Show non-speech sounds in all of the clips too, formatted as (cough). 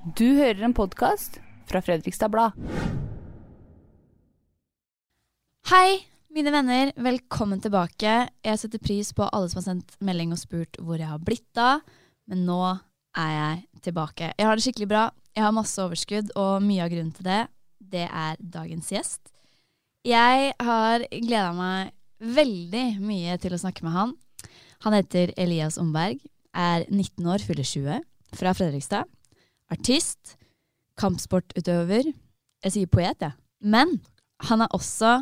Du hører en podkast fra Fredrikstad Blad. Hei, mine venner. Velkommen tilbake. Jeg setter pris på alle som har sendt melding og spurt hvor jeg har blitt av, men nå er jeg tilbake. Jeg har det skikkelig bra. Jeg har masse overskudd, og mye av grunnen til det, det er dagens gjest. Jeg har gleda meg veldig mye til å snakke med han. Han heter Elias Omberg, er 19 år, fyller 20, fra Fredrikstad. Artist, kampsportutøver. Jeg sier poet, jeg. Men han er også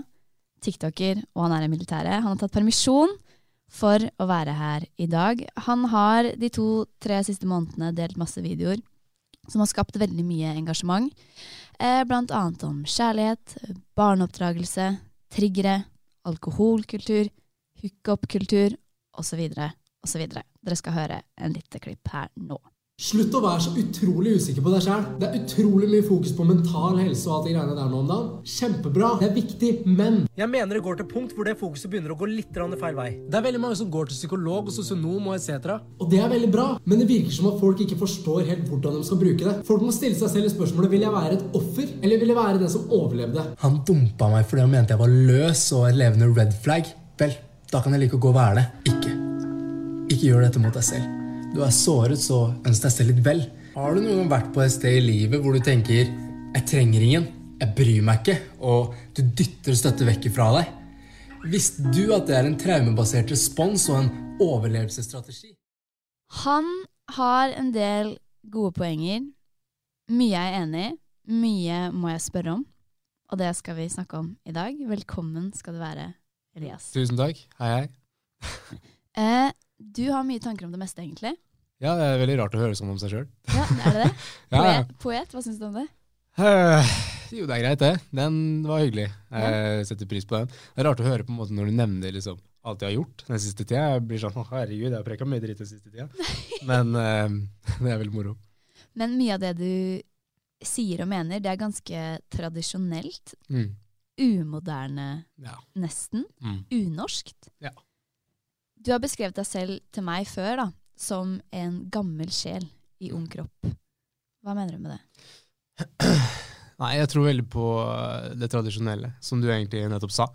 tiktoker, og han er i militæret. Han har tatt permisjon for å være her i dag. Han har de to-tre siste månedene delt masse videoer som har skapt veldig mye engasjement. Eh, blant annet om kjærlighet, barneoppdragelse, triggere, alkoholkultur, hookup-kultur osv. osv. Dere skal høre en lite klipp her nå. Slutt å være så utrolig usikker på deg sjøl. Det er utrolig mye fokus på mental helse og alt de greiene der nå om dagen. Kjempebra, det er viktig, men Jeg mener det går til punkt hvor det fokuset begynner å gå litt feil vei. Det er veldig mange som går til psykolog og sosionom og etc. Og det er veldig bra, men det virker som at folk ikke forstår helt hvordan de skal bruke det. Folk må stille seg selv spørsmålet vil jeg være et offer, eller vil jeg være den som overlevde. Han dumpa meg fordi han mente jeg var løs og et levende red flag. Vel, da kan jeg like å gå og være det. Ikke. Ikke gjør dette mot deg selv. Du er såret, så ønsk deg selv litt vel. Har du noen gang vært på et sted i livet hvor du tenker 'jeg trenger ingen', 'jeg bryr meg ikke', og du dytter støtte vekk fra deg? Visste du at det er en traumebasert respons og en overlevelsesstrategi? Han har en del gode poenger. Mye jeg er enig i. Mye må jeg spørre om. Og det skal vi snakke om i dag. Velkommen skal du være, Elias. Tusen takk. Hei, hei. Eh, du har mye tanker om det meste, egentlig. Ja, det er veldig rart å høre sånn om seg sjøl. Ja, er det det? (laughs) Poet, poet, hva syns du om det? Eh, jo, det er greit, det. Den var hyggelig. Jeg setter pris på den. Det er rart å høre på en måte når du nevner liksom alt jeg har gjort den siste tida. Jeg blir sånn, herregud, jeg har preka mye dritt den siste tida. (laughs) Men eh, det er veldig moro. Men mye av det du sier og mener, det er ganske tradisjonelt. Mm. Umoderne, Ja. nesten. Mm. Unorskt. Ja. Du har beskrevet deg selv til meg før da, som en gammel sjel i ung kropp. Hva mener du med det? (clears throat) Nei, jeg tror veldig på eh, det tradisjonelle, som du egentlig nettopp sa.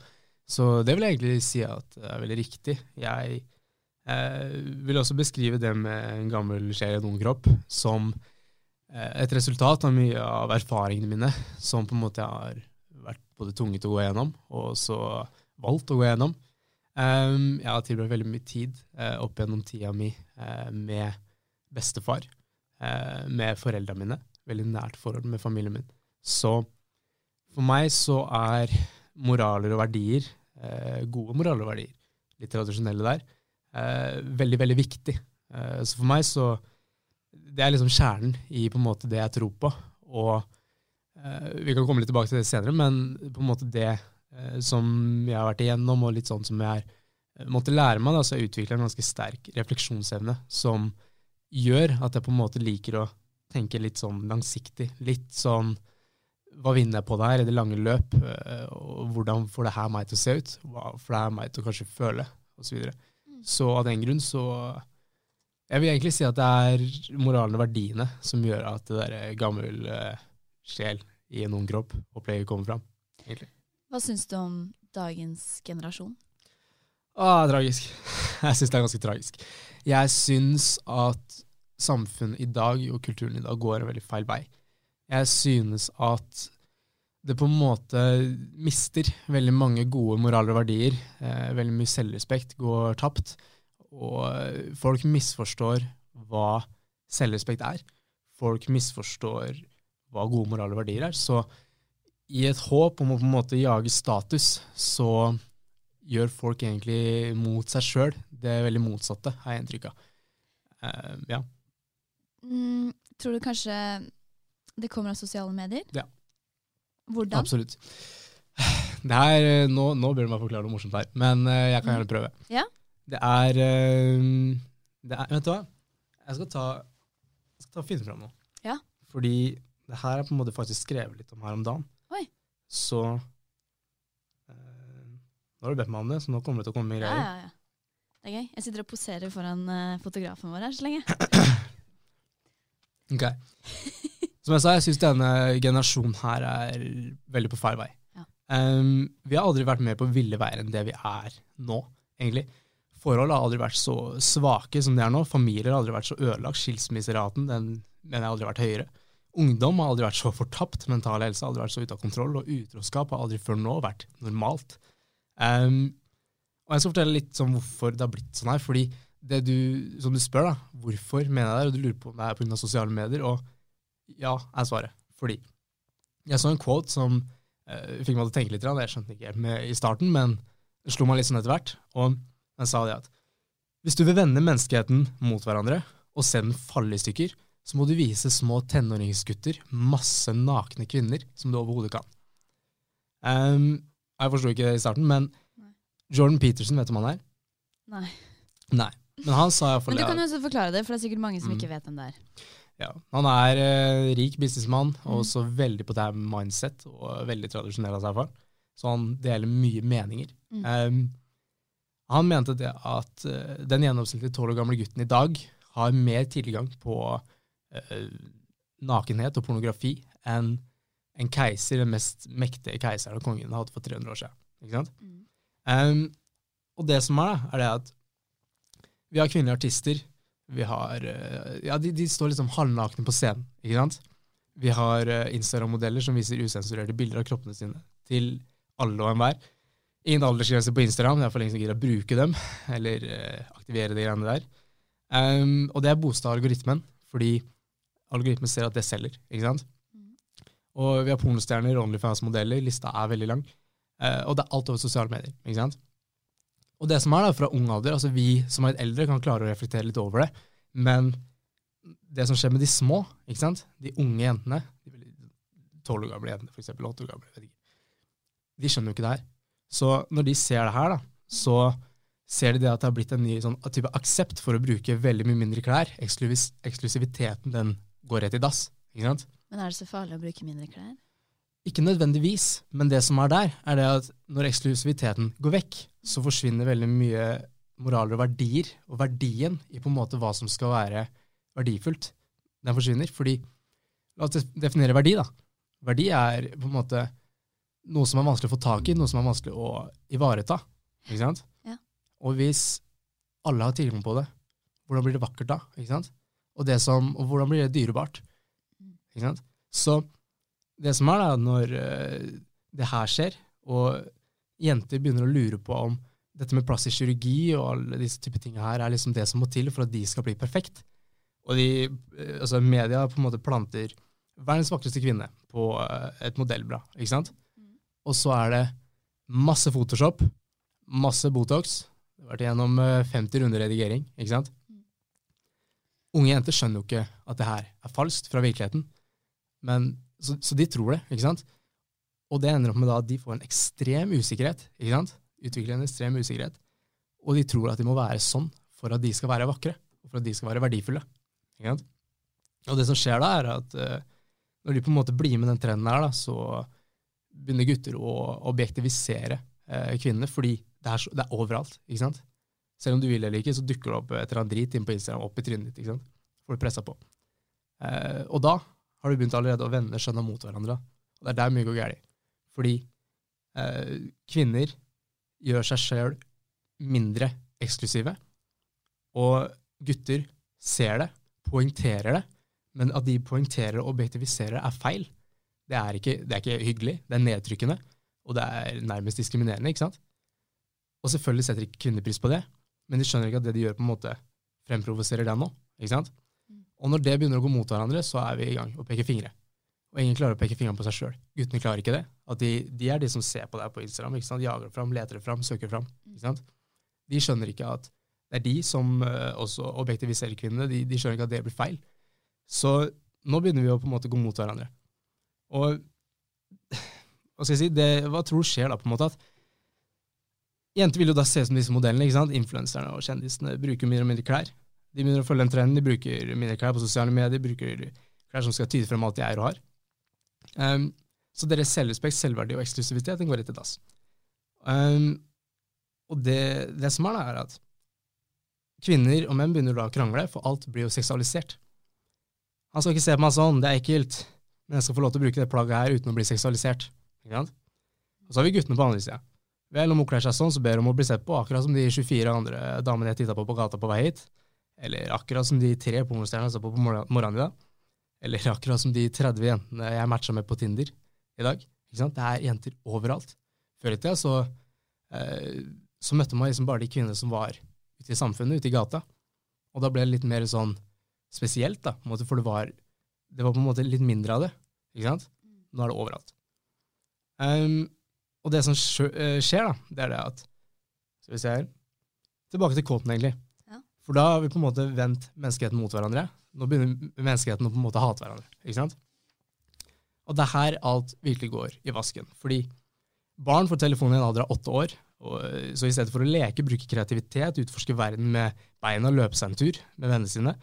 Så det vil jeg egentlig si at det er veldig riktig. Jeg eh, vil også beskrive det med en gammel sjel i en ung kropp som eh, et resultat av mye av erfaringene mine, som på en måte jeg har vært både tunget å gå gjennom, og så valgt å gå gjennom. Um, jeg har tilbrakt veldig mye tid uh, opp gjennom tida mi uh, med bestefar, uh, med foreldrene mine. Veldig nært forhold med familien min. Så for meg så er moraler og verdier, gode moraler og verdier, litt tradisjonelle der, veldig, veldig viktig. Så for meg så Det er liksom kjernen i på en måte det jeg tror på. Og vi kan komme litt tilbake til det senere, men på en måte det som jeg har vært igjennom, og litt sånn som jeg er måtte lære meg, da, så jeg utvikla en ganske sterk refleksjonsevne som gjør at jeg på en måte liker å tenke litt sånn langsiktig. Litt sånn hva vinner jeg på det her i det lange løp, eh, og hvordan får det her meg til å se ut? Hva får det her meg til å kanskje føle? Og så, videre. så av den grunn så Jeg vil egentlig si at det er moralen og verdiene som gjør at det der gammel eh, sjel i en ung kropp opplegget kommer fram. egentlig. Hva syns du om dagens generasjon? Ah, tragisk. (laughs) Jeg syns det er ganske tragisk. Jeg syns at samfunnet i dag og kulturen i dag går en veldig feil vei. Jeg synes at det på en måte mister veldig mange gode moraler og verdier. Eh, veldig mye selvrespekt går tapt. Og folk misforstår hva selvrespekt er. Folk misforstår hva gode moraler og verdier er. Så i et håp om å på en måte jage status, så gjør folk egentlig mot seg sjøl det er veldig motsatte, har jeg inntrykk av. Uh, ja. Mm, tror du kanskje det kommer av sosiale medier? Ja. Hvordan? Absolutt. (sighs) Det er, eh, nå, nå bør du meg forklare noe morsomt her, men uh, jeg kan gjerne prøve. Ja. Det er, uh, det er Vet du hva? Jeg skal ta, jeg skal ta og finne fram noe. Ja. Fordi det her er på en måte faktisk skrevet litt om her om dagen. Så eh, Nå har du bedt meg om det, så nå kommer det til å komme Ja, greier. ja, ja. Det er gøy. Jeg sitter og poserer foran eh, fotografen vår her så lenge. Ok. Som jeg sa, jeg syns denne generasjonen her er veldig på feil vei. Ja. Um, vi har aldri vært mer på ville veier enn det vi er nå, egentlig. Forhold har aldri vært så svake som de er nå. Familier har aldri vært så ødelagt. Skilsmisseraten den mener jeg aldri har vært høyere. Ungdom har aldri vært så fortapt. Mental helse har aldri vært så ute av kontroll. Og utroskap har aldri før nå vært normalt. Um, og jeg skal fortelle litt om hvorfor det har blitt sånn her. fordi det du, som du spør, da, hvorfor mener jeg det, og du lurer på om det er pga. sosiale medier, og ja, er svaret. Fordi jeg så en quote som uh, fikk meg til å tenke litt, jeg skjønte ikke helt i starten, men det slo meg litt sånn etter hvert. Og den sa det at hvis du vil vende menneskeheten mot hverandre og se den falle i stykker, så må du vise små tenåringsgutter masse nakne kvinner som du overhodet kan. Um, jeg forsto ikke det i starten, men Jordan Peterson, vet du hvem han er? Nei. Nei. Men han sa iallfall Men du kan jo også forklare det, for det er sikkert mange som Mm. ikke vet hvem det er. Ja, Han er eh, rik businessmann og Mm. veldig på det her mindset og veldig tradisjonell av seg. for. Så han deler mye meninger. Mm. Um, han mente det at uh, den gjennomsnittlige tolv år gamle gutten i dag har mer tilgang på eh, nakenhet og pornografi enn en keiser, den mest mektige keiseren og kongen hadde for 300 år siden. Ikke sant? Mm. Um, og det som er, da, er det at vi har kvinnelige artister. Vi har uh, Ja, de, de står liksom halvnakne på scenen, ikke sant? Vi har uh, Instagram-modeller som viser usensurerte bilder av kroppene sine til alle og enhver. Ingen aldersgrense på Instagram, det er for lenge som gidder å bruke dem, eller uh, aktivere de greiene der. Um, og det er bostad algoritmen, fordi algoritmen ser at det selger, ikke sant? Og vi har pornostjerner, OnlyFans-modeller, lista er veldig lang. Eh, og det er alt over sosiale medier, ikke sant? Og det som er da, fra ung alder, altså vi som er litt eldre kan klare å reflektere litt over det, men det som skjer med de små, ikke sant? de unge jentene, Tolv 12 år gamle jentene for eksempel, 8 år gamle, vet ikke, de skjønner jo ikke det her. Så når de ser det her da, så ser de det at det har blitt en ny sånn, type aksept for å bruke veldig mye mindre klær. Ekskluvis, eksklusiviteten den går rett i dass. ikke sant? Men er det så farlig å bruke mindre klær? Ikke nødvendigvis, men det som er der, er det at når eksklusiviteten går vekk, så forsvinner veldig mye moraler og verdier, og verdien i på en måte hva som skal være verdifullt, den forsvinner. Fordi, la oss definere verdi, da. Verdi er på en måte noe som er vanskelig å få tak i, noe som er vanskelig å ivareta. Ikke sant? Ja. Og hvis alle har tilgang på det, hvordan blir det vakkert da? Ikke sant? Og, det som, og hvordan blir det dyrebart? Ikke sant? Så det som er da, når eh, det her skjer, og jenter begynner å lure på om dette med plastisk kirurgi og alle disse type ting her er liksom det som må til for at de skal bli perfekt. Og de, eh, altså media på en måte planter verdens vakreste kvinne på eh, et modellblad, ikke sant? Og så er det masse Photoshop, masse Botox, det har vært gjennom eh, 50 runder redigering, ikke sant? Unge jenter skjønner jo ikke at det her er falskt fra virkeligheten, men, så, så de tror det, ikke sant? Og det ender opp med da at de får en ekstrem usikkerhet, ikke sant? Utvikler en ekstrem usikkerhet, og de tror at de må være sånn for at de skal være vakre, og for at de skal være verdifulle, ikke sant? Og det som skjer da, er at uh, når de på en måte blir med den trenden her, da, så begynner gutter å objektivisere eh, kvinner, fordi det er, så, det er overalt, ikke sant? Selv om du vil eller ikke, så dukker det opp et eller annet drit inn på Instagram, opp i trynet ditt, ikke sant? Får du pressa på. Eh, og da har du begynt allerede å vende skjønna mot hverandre. Og det er der mye går galt. Fordi eh, kvinner gjør seg sjøl mindre eksklusive, og gutter ser det, poengterer det, men at de poengterer og objektiviserer er feil. Det er, ikke, det er ikke hyggelig, det er nedtrykkende, og det er nærmest diskriminerende, ikke sant? Og selvfølgelig setter ikke kvinner pris på det, men de skjønner ikke at det de gjør, på en måte fremprovoserer den nå, ikke sant? Og når det begynner å gå mot hverandre, så er vi i gang og peker fingre. Og ingen klarer å peke fingeren på seg sjøl. Guttene klarer ikke det. At de, de, er de som ser på deg på Instagram, ikke sant? jager det fram, leter det fram, søker fram. Ikke sant? De skjønner ikke at det er de som uh, også objektiviserer kvinnene. De, de, skjønner ikke at det blir feil. Så nå begynner vi å på en måte gå mot hverandre. Og (sighs) hva skal jeg si, det, hva tror du skjer da, på en måte? at Jenter vil jo da se som disse modellene. ikke sant? Influenserne og kjendisene bruker mindre og mindre klær. De begynner å følge en trend, de bruker mindre klær på sosiale medier, bruker klær som skal tyde frem alt de eier og har. Um, så deres selvrespekt, selvverdi og eksklusivitet den går rett i dass. Um, og det, det, som er, da, er at kvinner og menn begynner da å krangle, for alt blir jo seksualisert. Han skal ikke se på meg sånn, det er ekkelt, men jeg skal få lov til å bruke det plagget her uten å bli seksualisert. Ikke sant? Og så har vi guttene på andre sida. Vel, om hun kler seg sånn, så ber hun om å bli sett på, akkurat som de 24 andre damene jeg titta på på gata på vei hit. Eller akkurat som de tre pornostjernene så på på morgenen i dag. Eller akkurat som de 30 jentene jeg matcha med på Tinder i dag. Ikke sant? Det er jenter overalt. Før i tida så, eh, så møtte man liksom bare de kvinnene som var ute i samfunnet, ute i gata. Og da ble det litt mer sånn spesielt, da, for det var, det var på en måte litt mindre av det. Ikke sant? Nå er det overalt. Um, og det som eh, skjer, da, det er det at Skal vi se her Tilbake til kåten, egentlig. Ja. For da har vi på en måte vendt menneskeheten mot hverandre. Nå begynner menneskeheten å på en måte hate hverandre. ikke sant? Og det er her alt virkelig går i vasken. Fordi barn får telefonen i en alder av åtte år. Og, så i stedet for å leke, bruke kreativitet, utforske verden med beina og løpe seg en tur med vennene sine,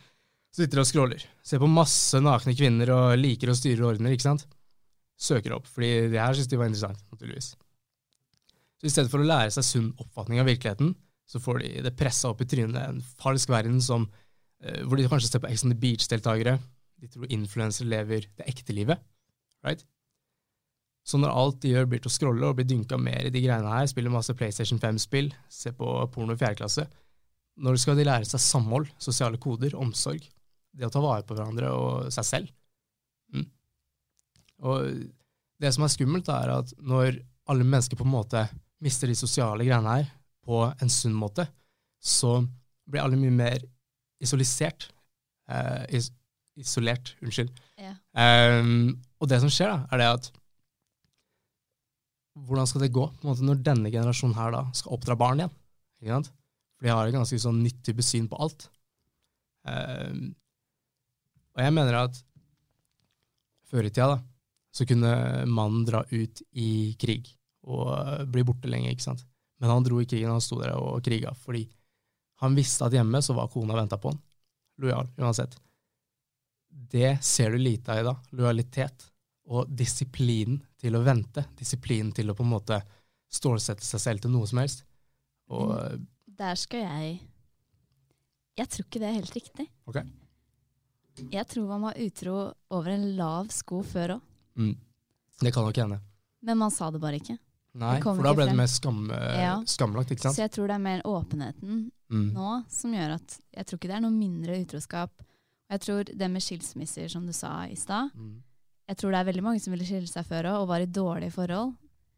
så sitter de og scroller. Ser på masse nakne kvinner og liker å styre og ordner, ikke sant? Søker opp, fordi det her syns de var interessant, naturligvis. Så i stedet for å lære seg sunn oppfatning av virkeligheten, så får de det pressa opp i trynet en falsk verden som, eh, hvor de kanskje ser på Ex on the Beach-deltakere. De tror influensere lever det ekte livet. Right? Så når alt de gjør, blir til å scrolle og blir dynka mer i de greiene her, spiller masse PlayStation 5-spill, se på porno i fjerde klasse, når skal de lære seg samhold, sosiale koder, omsorg, det å ta vare på hverandre og seg selv? Mm. Og det som er skummelt, er at når alle mennesker på en måte mister de sosiale greiene her på en sunn måte, så blir alle mye mer isolisert. Uh, is isolert, unnskyld. Ja. Um, og det som skjer, da, er det at Hvordan skal det gå måte når denne generasjonen her da skal oppdra barn igjen? Ikke sant? For de har et ganske sånn nytt type syn på alt. Um, og jeg mener at før i tida da, så kunne mannen dra ut i krig og bli borte lenge, ikke sant. Men han dro i krigen, han sto der og kriga fordi han visste at hjemme så var kona venta på han. Lojal, uansett det ser du lite av i dag. Lojalitet og disiplinen til å vente. Disiplinen til å på en måte stålsette seg selv til noe som helst. Og, mm. Der skal jeg Jeg tror ikke det er helt riktig. Okay. Jeg tror man var utro over en lav sko før òg. Mm. Det kan nok hende. Men man sa det bare ikke. Nei, for da ble frem. det mer skam, ja. skamlagt. ikke sant? Så jeg tror det er mer åpenheten mm. nå som gjør at Jeg tror ikke det er noe mindre utroskap jeg tror det med skilsmisser, som du sa i stad mm. Jeg tror det er veldig mange som ville skille seg før òg, og var i dårlige forhold.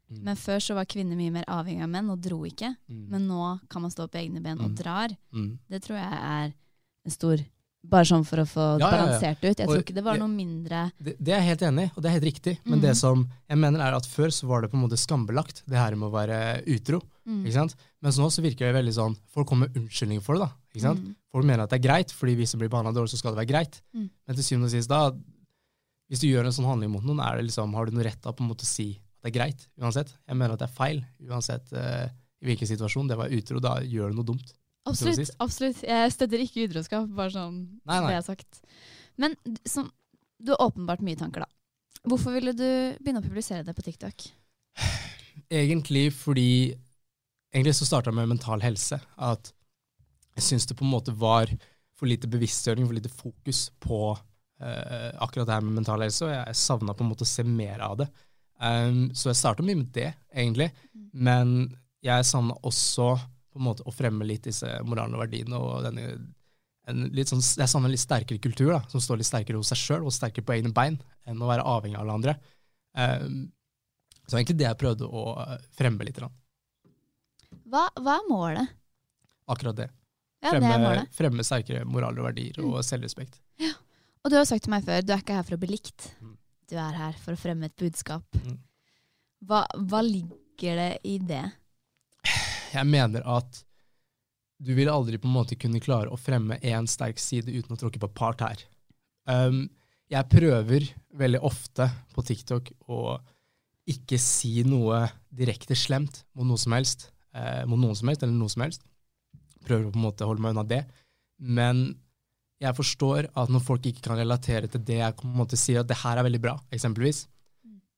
Mm. Men før så var kvinner mye mer avhengig av menn og dro ikke. Mm. Men nå kan man stå på egne ben og mm. drar. Mm. Det tror jeg er en stor bare sånn for å få ja, balansert ut. Jeg og, tror ikke det var noe mindre det, det, er jeg helt enig i, og det er helt riktig. Men mm. det som jeg mener er at før så var det på en måte skambelagt, det her med å være utro. Mm. ikke sant? Mens nå så virker det veldig sånn Folk kommer med unnskyldning for det. da, ikke sant? Mm. Folk mener at det er greit, fordi hvis det blir behandla dårlig, så skal det være greit. Mm. Men til syvende og sist, da, hvis du gjør en sånn handling mot noen, er det liksom, har du noe rett til å på en måte si at det er greit uansett. Jeg mener at det er feil uansett uh, i hvilken situasjon. Det var utro, da gjør du noe dumt. Absolutt. absolutt. Jeg støtter ikke utroskap, bare sånn nei, nei. det er sagt. Men så, du har åpenbart mye tanker, da. Hvorfor ville du begynne å publisere det på TikTok? Egentlig fordi Egentlig så starta med mental helse. At jeg syns det på en måte var for lite bevisstgjøring, for lite fokus på uh, akkurat det her med mental helse, og jeg savna på en måte å se mer av det. Um, så jeg starta mye med det, egentlig. Mm. Men jeg savna også på en måte å fremme litt disse moralene og verdiene og denne sånn, Jeg savner en litt sterkere kultur, da, som står litt sterkere hos seg sjøl og sterkere på egne bein enn å være avhengig av alle andre. Um, så egentlig det jeg prøvde å fremme litt. Hva, hva er målet? Akkurat det. Ja, fremme, det er målet. fremme sterkere moraler og verdier og mm. selvrespekt. Ja. Og du har sagt til meg før, du er ikke her for å bli likt. Mm. Du er her for å fremme et budskap. Mm. Hva, hva ligger det i det? Jeg mener at du vil aldri på en måte kunne klare å fremme én sterk side uten å tråkke på part her. Um, jeg prøver veldig ofte på TikTok å ikke si noe direkte slemt mot noe som helst, eh, mot noen som helst, eller noe som helst. Prøver på en måte å holde meg unna det. Men jeg forstår at når folk ikke kan relatere til det jeg på en måte sier at det her er veldig bra, eksempelvis.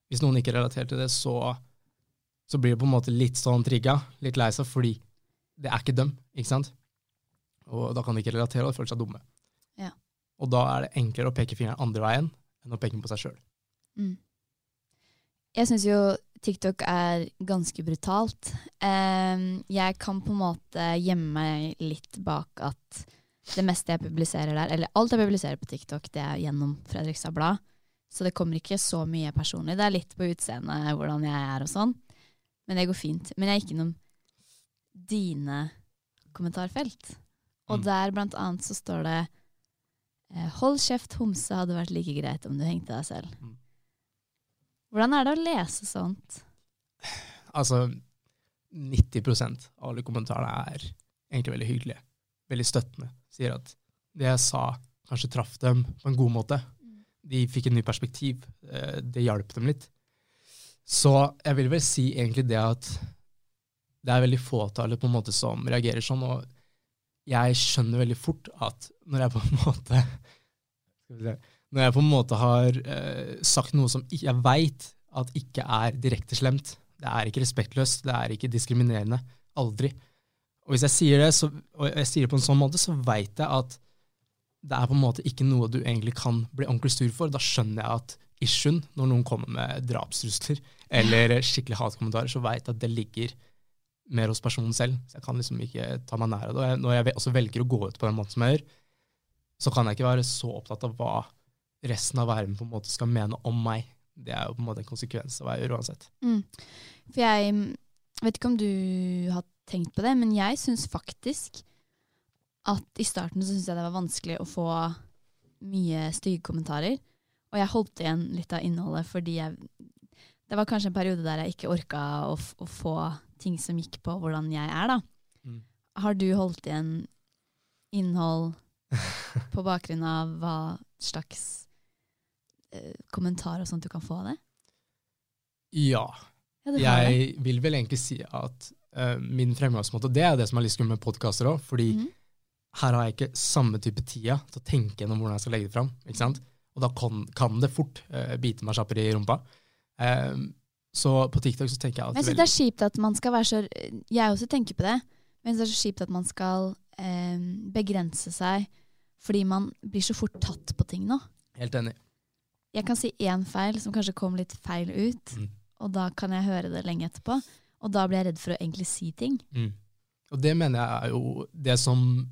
Hvis noen ikke relaterer til det, så, så blir det på en måte litt sånn trigga, litt lei seg, fordi det er ikke dem, ikke sant? Og da kan de ikke relatere, og de føler seg dumme. Ja. Og da er det enklere å peke fingeren andre veien enn å peke på seg sjøl. Mm. Jeg syns jo TikTok er ganske brutalt. Jeg kan på en måte gjemme meg litt bak at det meste jeg publiserer der, eller alt jeg publiserer på TikTok, det er gjennom Fredrikstad Blad. Så det kommer ikke så mye personlig. Det er litt på utseendet, hvordan jeg er og sånn. Men det går fint. Men jeg gikk innom dine kommentarfelt. Og Mm. der blant annet så står det eh, Hold kjeft, homse hadde vært like greit om du hengte deg selv. Mm. Hvordan er det å lese sånt? Altså, 90% av alle kommentarene er egentlig veldig hyggelige. Veldig støttende. Sier at det jeg sa, kanskje traff dem på en god måte. De fikk en ny perspektiv. eh, Det hjalp dem litt. Så jeg vil vel si egentlig det at det er veldig fåtallet på en måte som reagerer sånn, og jeg skjønner veldig fort at når jeg på en måte Når jeg på en måte har uh, sagt noe som jeg veit at ikke er direkte slemt, det er ikke respektløst, det er ikke diskriminerende. Aldri. Og hvis jeg sier det, så, og jeg sier det på en sånn måte, så veit jeg at det er på en måte ikke noe du egentlig kan bli ordentlig sur for. Da skjønner jeg at issuen, når noen kommer med drapstrusler eller skikkelig hatkommentarer, så veit jeg at det ligger mer hos personen selv. Så jeg kan liksom ikke ta meg nær av det. Når jeg også velger å gå ut på den måten som jeg gjør, så kan jeg ikke være så opptatt av hva resten av verden på en måte skal mene om meg. Det er jo på en måte en konsekvens av hva jeg gjør uansett. Mm. For jeg vet ikke om du har tenkt på det, men jeg syns faktisk at i starten så syns jeg det var vanskelig å få mye stygge kommentarer. Og jeg holdt igjen litt av innholdet fordi jeg Det var kanskje en periode der jeg ikke orka å, å få ting som gikk på hvordan jeg er, da. Mm. Har du holdt igjen innhold (laughs) på bakgrunn av hva slags eh, kommentar og sånt du kan få av det? Ja. Ja, har det. Jeg vil vel egentlig si at uh, min fremgangsmåte, det er det som er litt skummelt med podkaster òg, fordi mm. her har jeg ikke samme type tida til å tenke gjennom hvordan jeg skal legge det fram. Ikke sant? Og da kan, kan det fort uh, bite meg kjappere i rumpa. Eh, så på TikTok så tenker jeg Men jeg synes det er kjipt at man skal være så Jeg også tenker på det, men det er så kjipt at man skal eh, begrense seg fordi man blir så fort tatt på ting nå. Helt enig. Jeg kan si én feil som kanskje kom litt feil ut, Mm. og da kan jeg høre det lenge etterpå. Og da blir jeg redd for å egentlig si ting. Mm. Og det mener jeg er jo det som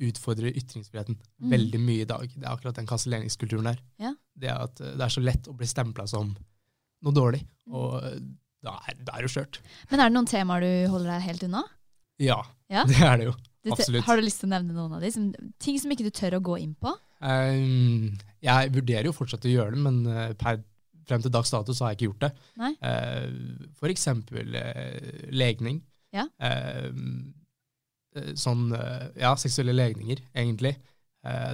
utfordrer ytringsfriheten Mm. veldig mye i dag. Det er akkurat den kanselleringskulturen der. Ja. Det at eh, det er så lett å bli stempla som noe dårlig, og eh, da er, da er det jo skjørt. Men er det noen temaer du holder deg helt unna? Ja, Ja? (laughs) det er det jo. Du Absolutt. Har du lyst til å nevne noen av de? Som, ting som ikke du tør å gå inn på? Um, jeg vurderer jo fortsatt å gjøre det, men eh, per, frem til dags dato så har jeg ikke gjort det. Nei? Uh, for eksempel uh, legning. Ja. Eh, sånn, ja, seksuelle legninger, egentlig.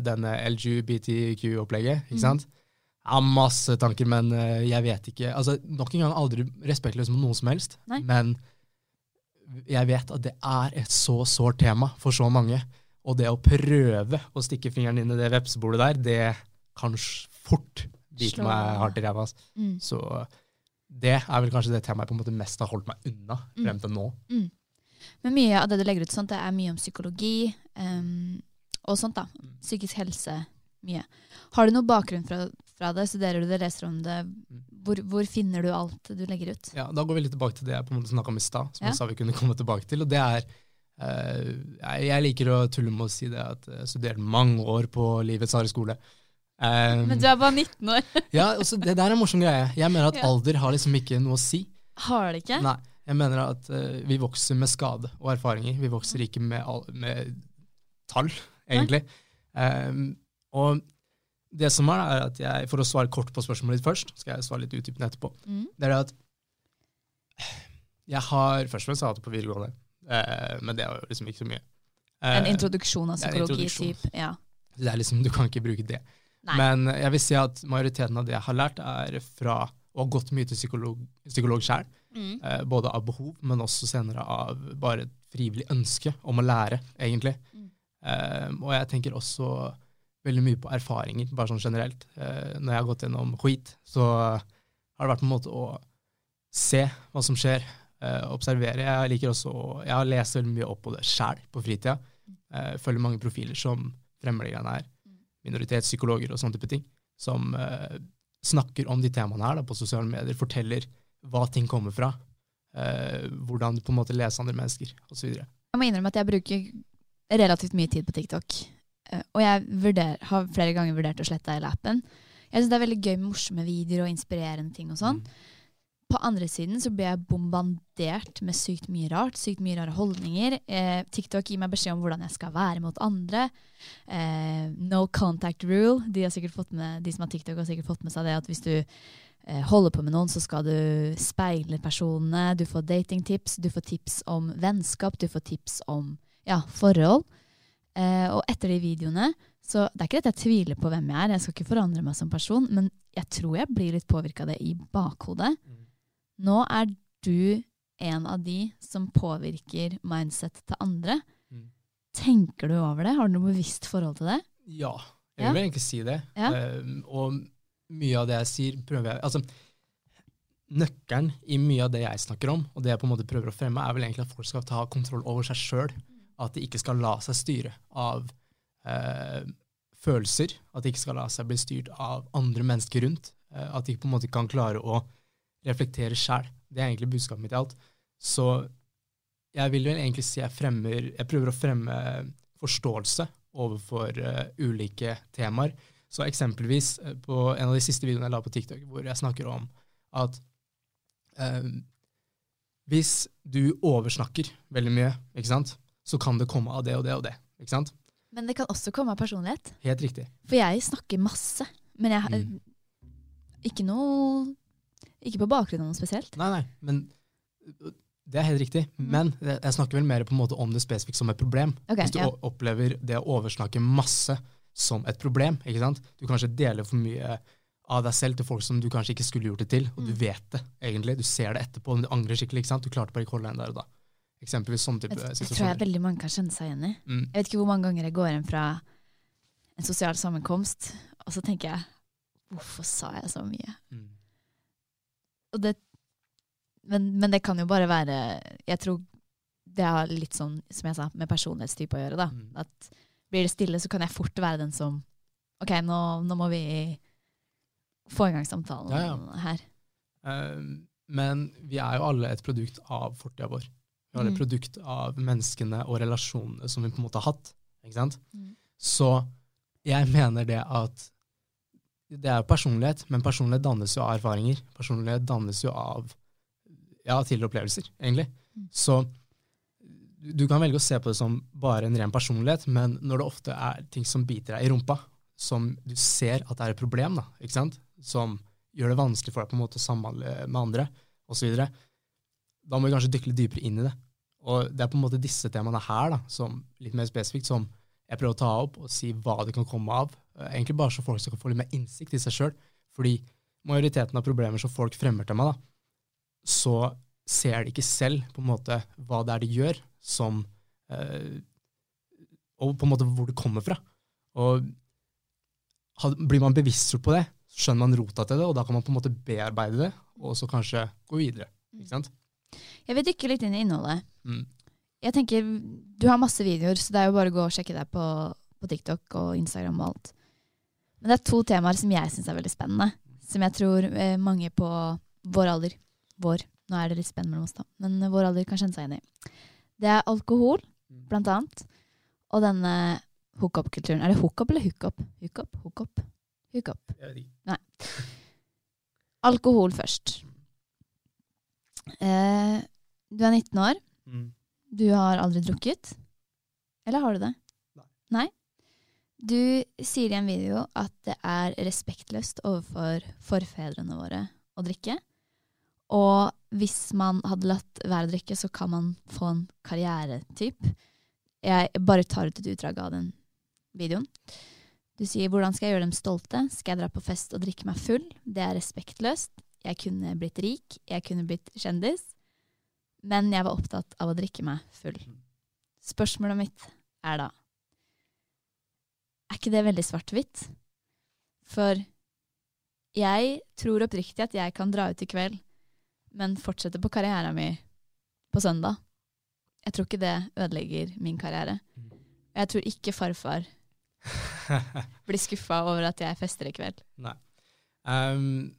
Denne LGBTQ-opplegget, ikke mm. sant? Har masse tanker, men uh, jeg vet ikke. Altså, nok en gang aldri respektløs mot noen som helst, Nei. men jeg vet at det er et så sårt tema for så mange. Og det å prøve å stikke fingeren inn i det vepsebolet der, det kan fort bite meg hardt i ræva. Altså. Mm. Så det er vel kanskje det temaet jeg på en måte mest har holdt meg unna Mm. frem til nå. Men mye av det du legger ut, sånt, det er mye om psykologi um, og sånt. da. Mm. Psykisk helse. Mye. Har du noen bakgrunn fra, fra det? Studerer du det, leser om det? Hvor, hvor finner du alt du legger ut? Mm. Ja, Da går vi litt tilbake til det jeg på en måte snakka om i stad, som Ja. jeg sa vi kunne komme tilbake til. og det er uh, jeg, jeg liker å tulle med å si det at jeg studerte mange år på Livets harde skole. Um, Men du er bare 19 år. (laughs) ja, også, Det der er en morsom greie. Jeg mener at Ja. alder har liksom ikke noe å si. Har det ikke? Nei, jeg mener at uh, vi vokser med skade og erfaringer. Vi vokser ikke med, all, med tall, egentlig. Um, og det som er, er at jeg, For å svare kort på spørsmålet ditt først, skal jeg svare litt utdypende etterpå. Mm. Det er at jeg har først og fremst hatt det på videregående, eh, men det er jo liksom ikke så mye. En Eh, introduksjon av det psykologi, introduksjon. typ. Ja. det er liksom, Du kan ikke bruke det. Nei. Men jeg vil si at majoriteten av det jeg har lært, er fra å ha gått mye til psykolog, psykolog sjøl. Mm. Eh, både av behov, men også senere av bare et frivillig ønske om å lære, egentlig. Mm. Eh, og jeg tenker også veldig mye på erfaringer, bare sånn generelt. Eh, når jeg har gått gjennom skit, så har det vært på en måte å se hva som skjer, eh, observere. Jeg liker også å Jeg har lest veldig mye opp på det sjæl på fritida. Eh, følger mange profiler som fremmer de greiene her. Minoritetspsykologer og sånne type ting. Som snakker om de temaene her da, på sosiale medier. Forteller hva ting kommer fra. Hvordan du på en måte leser andre mennesker, osv. Jeg må innrømme at jeg bruker relativt mye tid på TikTok. Eh, Og jeg vurder, har flere ganger vurdert å slette hele appen. Jeg synes det er veldig gøy med morsomme videoer og inspirerende ting og sånn. På andre siden så blir jeg bombardert med sykt mye rart, sykt mye rare holdninger. Eh, TikTok gir meg beskjed om hvordan jeg skal være mot andre. Eh, no contact rule. De, med, de som har TikTok, har sikkert fått med seg det at hvis du eh, holder på med noen, så skal du speile personene. Du får datingtips, du får tips om vennskap, du får tips om ja, forhold. Eh, og etter de videoene så Det er ikke at jeg tviler på hvem jeg er, jeg skal ikke forandre meg som person, men jeg tror jeg blir litt påvirka av det i bakhodet. Nå er du en av de som påvirker mindset til andre. Mm. Tenker du over det? Har du noe bevisst forhold til det? Ja, jeg Ja. vil egentlig si det. Ja. Eh, og mye av det jeg sier, prøver jeg Altså, nøkkelen i mye av det jeg snakker om, og det jeg på en måte prøver å fremme, er vel egentlig at folk skal ta kontroll over seg sjøl. At de ikke skal la seg styre av eh, følelser. At de ikke skal la seg bli styrt av andre mennesker rundt. Eh, at de på en måte kan klare å reflektere sjæl. Det er egentlig budskapet mitt i alt. Så jeg vil vel egentlig si jeg fremmer Jeg prøver å fremme forståelse overfor eh, ulike temaer. Så eksempelvis eh, på en av de siste videoene jeg la på TikTok, hvor jeg snakker om at eh, hvis du oversnakker veldig mye, ikke sant, så kan det komme av det og det og det. ikke sant? Men det kan også komme av personlighet. Helt riktig. For jeg snakker masse, men jeg har Mm. ikke noe Ikke på bakgrunn av noe spesielt. Nei, nei, men det er helt riktig. Men jeg snakker vel mer på en måte om det spesifikt som et problem. Okay, Hvis du ja. opplever det å oversnakke masse som et problem, ikke sant? Du kanskje deler for mye av deg selv til folk som du kanskje ikke skulle gjort det til, og du Mm. vet det egentlig. Du ser det etterpå, men du angrer skikkelig. ikke sant? Du klarte bare ikke å holde deg der og da. Eksempelvis sånn type situasjoner. Det tror jeg veldig mange kan kjenne seg igjen i. Mm. Jeg vet ikke hvor mange ganger jeg går inn fra en sosial sammenkomst, og så tenker jeg Hvorfor sa jeg så mye? Mm. Og det, men, men det kan jo bare være Jeg tror det har litt sånn, som jeg sa, med personlighetstype å gjøre. da. Mm. At blir det stille, så kan jeg fort være den som OK, nå, nå må vi få i gang samtalen Ja, ja. her. Um, men vi er jo alle et produkt av fortida vår. Vi er alle et Mm. produkt av menneskene og relasjonene som vi på en måte har hatt. Ikke sant? Mm. Så jeg mener det at det er jo personlighet, men personlighet dannes jo av erfaringer. Personlighet dannes jo av ja, tidligere opplevelser, egentlig. Mm. Så du kan velge å se på det som bare en ren personlighet, men når det ofte er ting som biter deg i rumpa, som du ser at det er et problem, da, ikke sant? som gjør det vanskelig for deg på en måte å samhandle med andre, osv., da må vi kanskje dykke litt dypere inn i det. Og det er på en måte disse temaene her, da, som litt mer spesifikt, som jeg prøver å ta opp og si hva det kan komme av. Eh, Egentlig bare så folk skal få litt mer innsikt i seg sjøl. Fordi majoriteten av problemer som folk fremmer til meg, da, så ser de ikke selv på en måte hva det er de gjør, som eh, Og på en måte hvor det kommer fra. Og had- blir man bevisstgjort på det, så skjønner man rota til det, og da kan man på en måte bearbeide det, og så kanskje gå videre. Ikke sant? Jeg vil dykke litt inn i innholdet. Mm. Jeg tenker, Du har masse videoer, så det er jo bare å gå og sjekke deg på, på TikTok og Instagram og alt. Men det er to temaer som jeg syns er veldig spennende. Som jeg tror eh, mange på vår alder Vår, nå er det litt spenn mellom oss, da. Men vår alder kan kjenne seg igjen i. Det er alkohol, blant annet. Og denne hookup-kulturen. Er det hookup eller hookup? Hookup? Hookup? Hookup. Nei. Alkohol først. Eh, du er 19 år. Mm. Du har aldri drukket? Eller har du det? Nei. Du sier i en video at det er respektløst overfor forfedrene våre å drikke. Og hvis man hadde latt være å drikke, så kan man få en karrieretyp. Jeg bare tar ut et utdrag av den videoen. Du sier 'hvordan skal jeg gjøre dem stolte'? Skal jeg dra på fest og drikke meg full? Det er respektløst. Jeg kunne blitt rik, jeg kunne blitt kjendis. Men jeg var opptatt av å drikke meg full. Spørsmålet mitt er da Er ikke det veldig svart-hvitt? For jeg tror oppriktig at jeg kan dra ut i kveld, men fortsette på karrieren min på søndag. Jeg tror ikke det ødelegger min karriere. Og jeg tror ikke farfar (laughs) blir skuffa over at jeg fester i kveld. Nei. Um,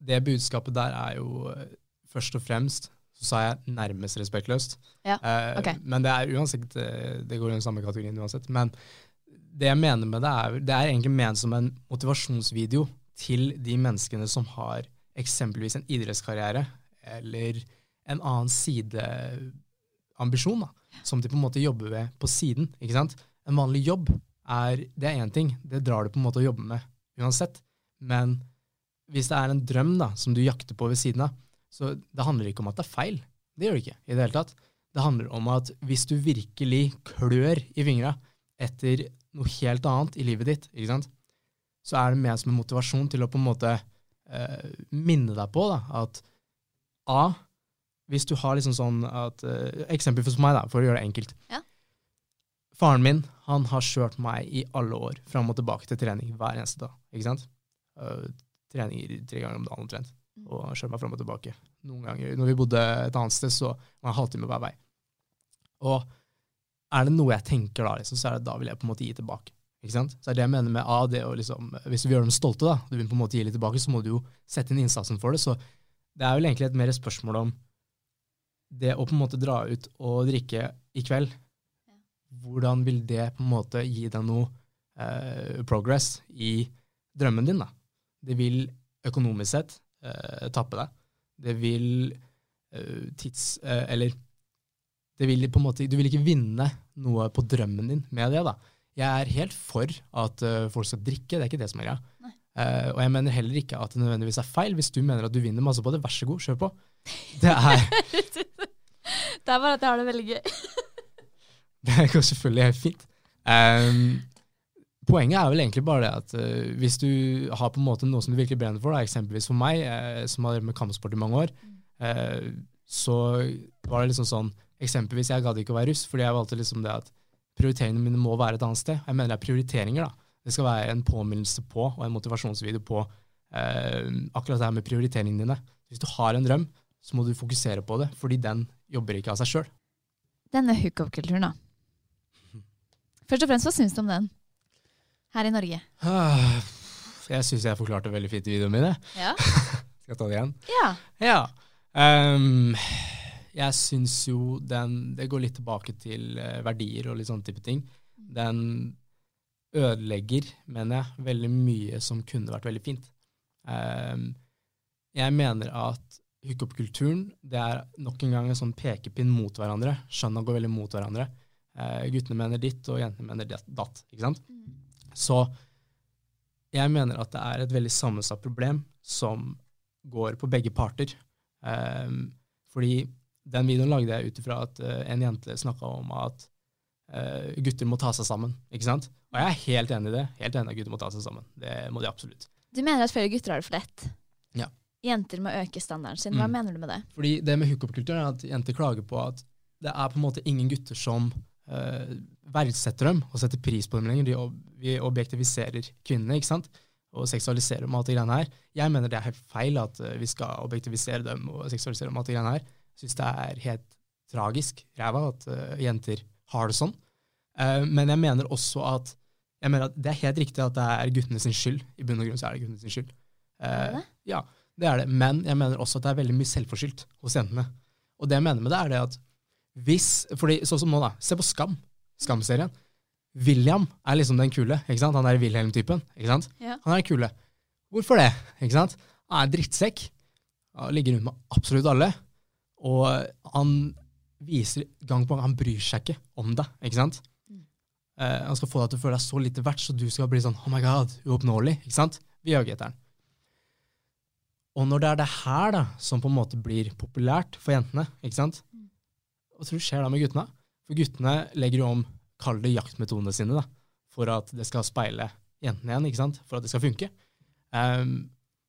det budskapet der er jo eh, først og fremst så sa jeg nærmest respektløst. Ja, Eh. Men det er uansett eh, Det går i den samme kategorien uansett. Men det jeg mener med det, er det er egentlig ment som en motivasjonsvideo til de menneskene som har eksempelvis en idrettskarriere eller en annen sideambisjon, da, som de på en måte jobber ved på siden. ikke sant? En vanlig jobb er det er én ting, det drar du på en måte å jobbe med uansett. Men hvis det er en drøm da, som du jakter på ved siden av, så det handler ikke om at det er feil. Det gjør det ikke i det hele tatt. Det handler om at hvis du virkelig klør i fingra etter noe helt annet i livet ditt, ikke sant? så er det mer som en motivasjon til å på en måte eh, minne deg på da, at A, hvis du har liksom sånn at eh, Eksempel for meg, da, for å gjøre det enkelt. Ja. Faren min han har kjørt meg i alle år fram og tilbake til trening hver eneste dag. ikke sant? Treninger tre ganger om dagen omtrent. Og kjøre meg fram og tilbake. Noen ganger, når vi bodde et annet sted, så var det en halvtime hver vei. Og er det noe jeg tenker da, liksom, så er det da vil jeg på en måte gi tilbake. Ikke sant? Så er det jeg mener med A, det å liksom, Hvis du vil gjøre dem stolte, da, du vil på en måte gi litt tilbake, så må du jo sette inn innsatsen for det. Så det er vel egentlig et mer spørsmål om det å på en måte dra ut og drikke i kveld. Hvordan vil det på en måte gi deg noe eh, progress i drømmen din? da? Det vil økonomisk sett eh, tappe deg. Det vil eh, tids... Eh, eller det vil på en måte, du vil ikke vinne noe på drømmen din med det. da. Jeg er helt for at uh, folk skal drikke, det er ikke det som er greia. Uh, og jeg mener heller ikke at det nødvendigvis er feil. Hvis du mener at du vinner masse på det, vær så god, kjør på. Det er, (laughs) Det er bare at jeg har det veldig gøy. (laughs) det går selvfølgelig helt fint. Ehm, poenget er vel egentlig bare det at uh, hvis du har på en måte noe som du virkelig brenner for, da, eksempelvis for meg, uh, som har drevet med kampsport i mange år, uh, så var det liksom sånn Eksempelvis, jeg gadd ikke å være russ, fordi jeg valgte liksom det at prioriteringene mine må være et annet sted. Jeg mener det er prioriteringer, da. Det skal være en påminnelse på og en motivasjonsvideo på akkurat det her med prioriteringene dine. Hvis du har en drøm, så må du fokusere på det, fordi den jobber ikke av seg sjøl. Denne hookup-kulturen, da. (laughs) Først og fremst, hva syns du om den? Her i Norge. Jeg syns jeg forklarte veldig fint i videoen min. Ja. (laughs) Skal jeg ta det igjen? ja. Ja. Um, jeg syns jo den Det går litt tilbake til eh, verdier og litt sånne type ting. Den ødelegger, mener jeg, veldig mye som kunne vært veldig fint. Um, jeg mener at hookup-kulturen det er nok en gang en sånn pekepinn mot hverandre. Skjønna går veldig mot hverandre. Uh, guttene mener ditt, og jentene mener datt. ikke sant? Så jeg mener at det er et veldig sammensatt problem som går på begge parter. Um, fordi den videoen lagde jeg ut ifra at uh, en jente snakka om at uh, gutter må ta seg sammen. ikke sant? Og jeg er helt enig i det. Helt enig at gutter må ta seg sammen. Det må de absolutt. Du mener at flere gutter har det for lett? Ja. Jenter må øke standarden sin. Hva Mm. mener du med det? Fordi det med hookup-kulturen er at jenter klager på at det er på en måte ingen gutter som eh, verdsetter dem og setter pris på dem lenger. De, vi objektiviserer kvinnene ikke sant? og seksualiserer dem og alt det greiene her. Jeg mener det er helt feil at eh, vi skal objektivisere dem og seksualisere dem og alt det greiene her. Jeg syns det er helt tragisk ræva at uh, jenter har det sånn. Uh, men jeg mener også at jeg mener at det er helt riktig at det er guttene sin skyld. I bunn og grunn så er det guttene sin skyld. Uh, ja, det er det. Men jeg mener også at det er veldig mye selvforskyldt hos jentene. Og det jeg mener med det, er det at hvis fordi Sånn som nå, da. Se på Skam. Skam-serien. William er liksom den kule. ikke sant? Han er Wilhelm-typen. ikke sant? Ja. Han er den kule. Hvorfor det? ikke sant? Han er drittsekk. Han ligger rundt med absolutt alle. Og han viser gang på gang Han bryr seg ikke om deg. ikke sant? Eh, han skal få deg til å føle deg så lite verdt, så du skal bli sånn oh my god, uoppnåelig. ikke sant? Vi jager etter den. Og når det er det her da, som på en måte blir populært for jentene, ikke sant? hva tror du skjer da med guttene? For guttene legger jo om, kall det jaktmetodene sine, da, for at det skal speile jentene igjen, ikke sant, for at det skal funke. Um,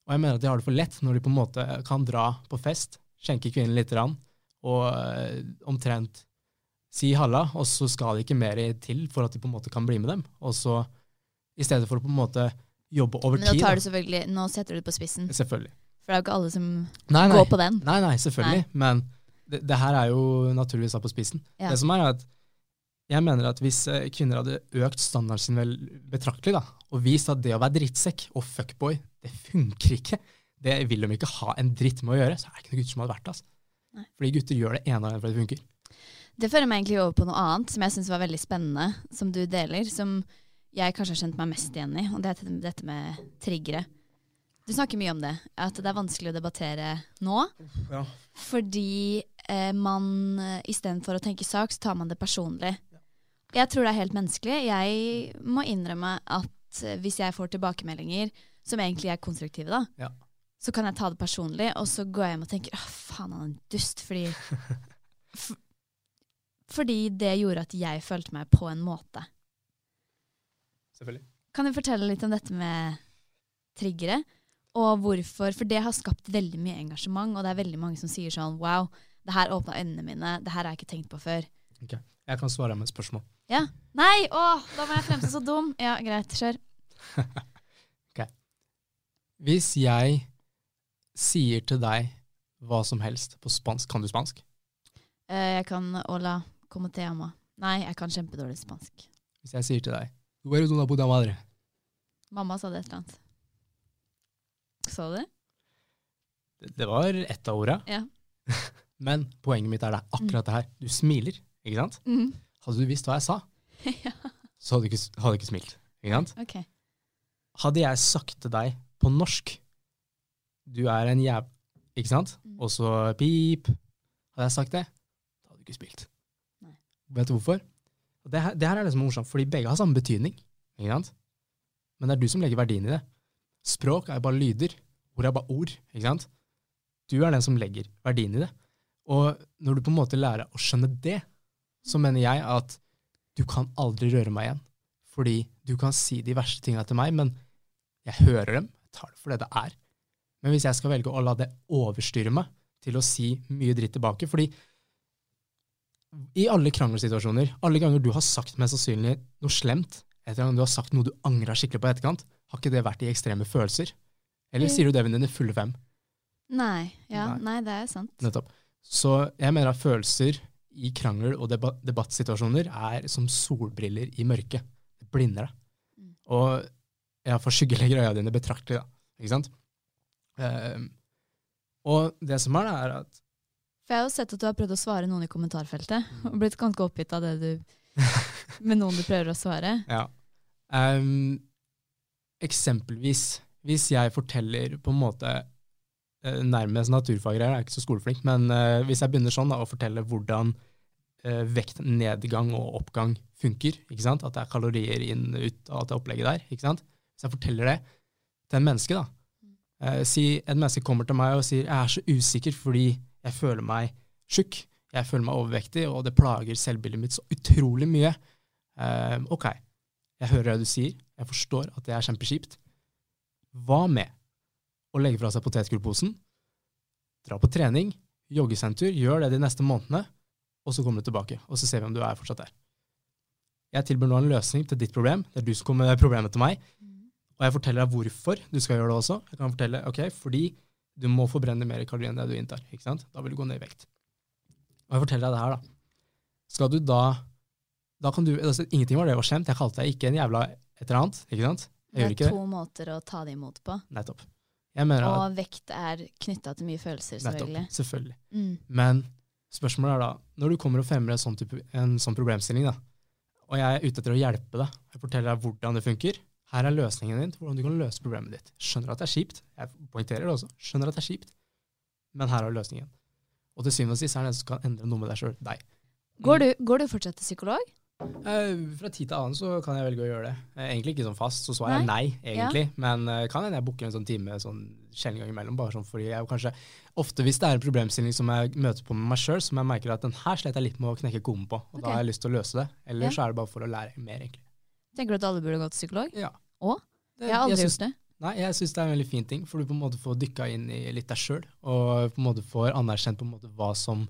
og jeg mener at de har det for lett når de på en måte kan dra på fest, skjenke kvinnen litt, grann, og uh, omtrent si halla, og så skal det ikke mer til for at de på en måte kan bli med dem. Og så, i stedet for å på en måte jobbe over tid. Men nå tar du selvfølgelig, nå setter du det på spissen. Selvfølgelig. For det er jo ikke alle som Nei, nei. går på den. Nei, nei, selvfølgelig. Men det, det her er jo naturligvis satt på spissen. Ja. Det som er at jeg mener at hvis eh, kvinner hadde økt standarden sin vel betraktelig, da, og vist at det å være drittsekk og fuckboy, det funker ikke, det vil de ikke ha en dritt med å gjøre, så er det ikke noen gutter som hadde vært det. Altså. Nei. Fordi gutter gjør det ene og ene fordi det funker. Det fører meg egentlig over på noe annet som jeg syns var veldig spennende, som du deler, som jeg kanskje har kjent meg mest igjen i, og det er dette med triggere. Du snakker mye om det, at det er vanskelig å debattere nå. Ja. Fordi eh, man eh, istedenfor å tenke sak, så tar man det personlig. Jeg tror det er helt menneskelig. Jeg må innrømme at eh, hvis jeg får tilbakemeldinger som egentlig er konstruktive, da, Ja. så kan jeg ta det personlig, og så går jeg hjem og tenker 'Å, faen, han er en dust, fordi (laughs) Fordi det gjorde at jeg følte meg på en måte. Selvfølgelig. Kan du fortelle litt om dette med triggere? Og hvorfor? For det har skapt veldig mye engasjement, og det er veldig mange som sier sånn wow, det her åpna øynene mine, det her har jeg ikke tenkt på før. Ok. Jeg kan svare med et spørsmål. Ja. Nei! Å, da må jeg fremstå så dum. Ja, greit. Kjør. (laughs) ok. Hvis jeg sier til deg hva som helst på spansk, kan du spansk? Uh, jeg kan hola, como te ama. Nei, jeg kan kjempedårlig spansk. Hvis jeg sier til deg eres una puta madre. Mamma sa det et eller annet. Sa du det? Det, det var ett av orda. Ja. (laughs) Men poenget mitt er det, akkurat det her. Du smiler, ikke sant? Mm. Hadde du visst hva jeg sa, (laughs) ja. så hadde du ikke, hadde ikke smilt. Ikke sant? Okay. Hadde jeg sagt til deg på norsk Du er en jæv... Ikke sant? Mm. Og så pip. Hadde jeg sagt det, da hadde du ikke spilt. Nei. Vet du hvorfor? Det her, det her er det som er morsomt, fordi begge har samme betydning. Ikke sant? Men det er du som legger verdien i det. Språk er bare lyder. Ord er bare ord. Ikke sant? Du er den som legger verdien i det. Og når du på en måte lærer å skjønne det, så mener jeg at du kan aldri røre meg igjen. Fordi du kan si de verste tinga til meg, men jeg hører dem, jeg tar det for det det er. Men hvis jeg skal velge å la det overstyre meg til å si mye dritt tilbake Fordi i alle krangelsituasjoner, alle ganger du har sagt mest sannsynlig noe slemt, etter gang du har sagt noe du angra skikkelig på i etterkant, har ikke det vært i ekstreme følelser? Eller Mm. sier du det med dine fulle fem? Nei. Ja, Nei. nei, det er sant. Nettopp. Så jeg mener at følelser i krangel- og debat debattsituasjoner er som solbriller i mørket. Det blinder deg. Mm. Og ja, for skyggelegger øya dine betraktelig, da. Ikke sant? Ehm, og det som er, det er at For jeg har jo sett at du har prøvd å svare noen i kommentarfeltet, og blitt ganske oppgitt av det du (laughs) med noen du prøver å svare. Ja. Um, eksempelvis, hvis jeg forteller på en måte nærmest naturfaggreier, jeg er ikke så skoleflink, men eh, hvis jeg begynner sånn da, å fortelle hvordan eh, vektnedgang og oppgang funker, ikke sant? at det er kalorier inn ut av det opplegget der, ikke sant? hvis jeg forteller det til en menneske, da, eh, si et menneske kommer til meg og sier jeg er så usikker fordi jeg føler meg tjukk, jeg føler meg overvektig, og det plager selvbildet mitt så utrolig mye. Eh, ok, jeg hører det du sier, jeg forstår at det er kjempekjipt. Hva med å legge fra seg potetgullposen, dra på trening, joggesentur, gjør det de neste månedene, og så kommer du tilbake, og så ser vi om du er fortsatt der. Jeg tilbyr nå en løsning til ditt problem, det er du som kommer med problemet til meg, og jeg forteller deg hvorfor du skal gjøre det også. Jeg kan fortelle, ok, fordi du må forbrenne mer kalorier enn det du inntar, ikke sant? Da vil du gå ned i vekt. Og jeg forteller deg det her, da. Skal du da da kan du, altså, Ingenting var det var slemt. Jeg kalte deg ikke en jævla et eller annet. ikke sant? Jeg Det er to måter å ta det imot på. Nettopp. Og vekt er knytta til mye følelser, nettopp, selvfølgelig. selvfølgelig. Mm. Men spørsmålet er da, når du kommer og fremmer en sånn, type, en sånn problemstilling, da, og jeg er ute etter å hjelpe deg, jeg forteller deg hvordan det funker, her er løsningen din til hvordan du kan løse problemet ditt. Skjønner at det er kjipt, jeg poengterer det også, skjønner at det er kjipt, men her er løsningen. Og til syvende og sist er det den som kan endre noe med deg sjøl, deg. Går, du, går du fortsatt til psykolog? Eh, fra tid til annen så kan jeg velge å gjøre det. Egentlig ikke sånn fast, så svarer jeg nei, egentlig. Men eh, kan hende jeg booker en sånn time sånn sjelden gang imellom, bare sånn fordi jeg kanskje Ofte hvis det er en problemstilling som jeg møter på med meg sjøl, som jeg merker at den her slet jeg litt med å knekke koden på, og okay. da har jeg lyst til å løse det. Eller Ja. så er det bare for å lære mer, egentlig. Tenker du at alle burde gå til psykolog? Ja? Det- Jeg har aldri syns- gjort det. Nei, jeg syns det er en veldig fin ting, for du på en måte får dykka inn i litt deg sjøl, og på en måte får anerkjent på en måte hva som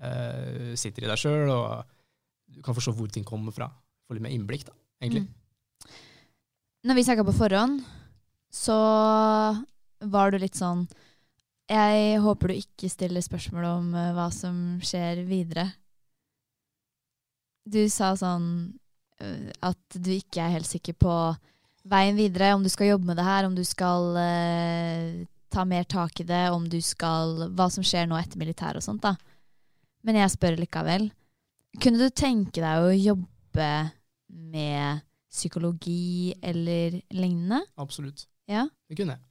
uh, sitter i deg sjøl, og du kan forstå hvor ting kommer fra. Få litt mer innblikk, da, egentlig. Mm. Når vi snakka på forhånd, så var du litt sånn Jeg håper du ikke stiller spørsmål om eh, hva som skjer videre. Du sa sånn eh, at du ikke er helt sikker på veien videre, om du skal jobbe med det her, om du skal eh, ta mer tak i det, om du skal Hva som skjer nå etter militæret og sånt, da. Men jeg spør likevel. Kunne du tenke deg å jobbe med psykologi eller lignende? Absolutt. Ja. Det kunne jeg.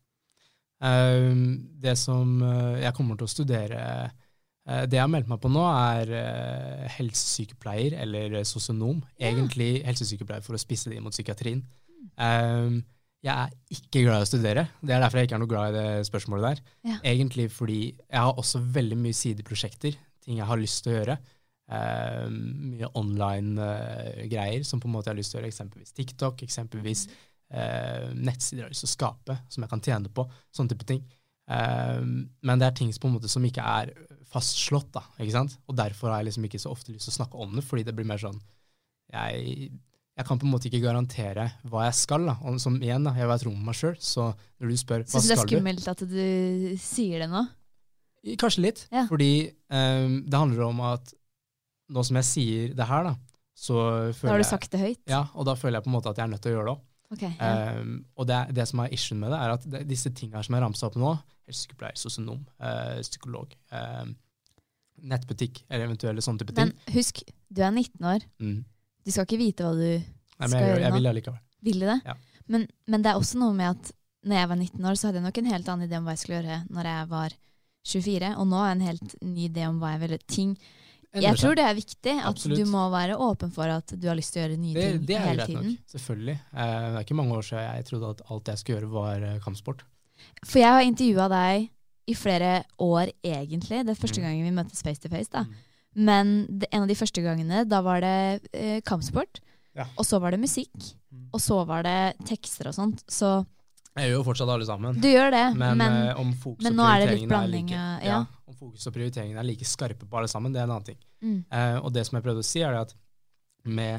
Ehm, det som eh, jeg kommer til å studere eh, Det jeg har meldt meg på nå, er eh, helsesykepleier eller sosionom. Egentlig helsesykepleier for å spisse det inn mot psykiatrien. Ehm, jeg er ikke glad i å studere. Det er derfor jeg ikke er noe glad i det spørsmålet der. Ja. Egentlig fordi jeg har også veldig mye sideprosjekter, ting jeg har lyst til å gjøre. Ehm, mye online eh, greier som på en måte jeg har lyst til å gjøre, eksempelvis TikTok, eksempelvis eh, nettsider jeg har lyst til å skape, som jeg kan tjene på, sånne type ting. Men det er ting som på en måte som ikke er fastslått, da, ikke sant? og derfor har jeg liksom ikke så ofte lyst til å snakke om det, fordi det blir mer sånn jeg, jeg kan på en måte ikke garantere hva jeg skal. da, og som igjen, da, jeg vet rom med meg sjøl, så når du spør hva Syns du det er skal du skummelt at du sier det nå? Kanskje litt, Ja. fordi ehm, det handler om at nå som jeg sier det her, da, så føler Da har du sagt det høyt? Ja, og da føler jeg på en måte at jeg er nødt til å gjøre det òg. Ok, ja. Um, og det, det som er issuen med det, er at det, disse tingene som jeg ramsa opp nå, helsesykepleier, sosionom, uh, psykolog, uh, nettbutikk eller eventuelle sånne type ting Men husk, du er 19 år. mm. Du skal ikke vite hva du Nei, men skal jeg, gjøre jeg vil det allikevel. Vil du det? Ja. Men, men det er også noe med at når jeg var 19 år, så hadde jeg nok en helt annen idé om hva jeg skulle gjøre når jeg var 24, og nå har jeg en helt ny idé om hva jeg ville. Ting Jeg tror det er viktig at Absolutt. du må være åpen for at du har lyst til å gjøre nye det, ting det hele tiden. nok, selvfølgelig. Eh, det er ikke mange år siden jeg trodde at alt jeg skulle gjøre, var eh, kampsport. For jeg har intervjua deg i flere år, egentlig. Det er første Mm. gangen vi møttes face to face. da. Mm. Men det, en av de første gangene, da var det eh, kampsport. Ja. Og så var det musikk. Mm. Og så var det tekster og sånt. Så Jeg gjør jo fortsatt alle sammen. du gjør det, Men, men, eh, om fokus men og nå er det litt prioriteringene blanding like, av- ja. ja. Om fokus og prioriteringene er like skarpe på alle sammen, det er en annen ting. mm, Eh, og det som jeg prøvde å si, er det at med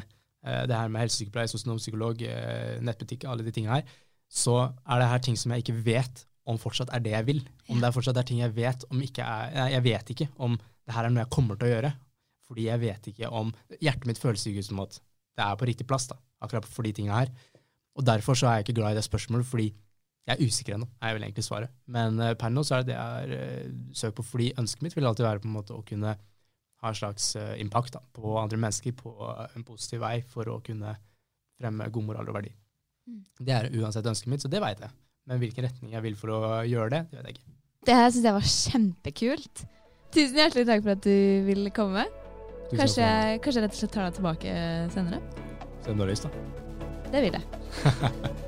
eh, det her med helsesykepleier, sosionom, psykolog, eh, nettbutikk, alle de tingene her, så er det her ting som jeg ikke vet om fortsatt er det jeg vil. Om det er fortsatt er ting jeg vet om ikke er nei, Jeg vet ikke om det her er noe jeg kommer til å gjøre. Fordi jeg vet ikke om Hjertet mitt føles ikke som at det er på riktig plass, da, akkurat for de tingene her. Og derfor så er jeg ikke glad i det spørsmålet, fordi jeg er usikker ennå, er vel egentlig svaret. Men uh, per nå så er det det jeg er uh, søkt på, fordi ønsket mitt vil alltid være på en måte å kunne ha en slags uh, impact da, på andre mennesker på eh, en positiv vei for å kunne fremme god moral og verdi. Mm. Det er uansett ønsket mitt, så det veit jeg. Men hvilken retning jeg vil for å gjøre det, det vet jeg ikke. Det her syns jeg var kjempekult. Tusen hjertelig takk for at du ville komme. Kanskje kanskje jeg rett og slett tar deg tilbake senere. Senere Se om du har lyst, da. Det vil jeg. (laughs)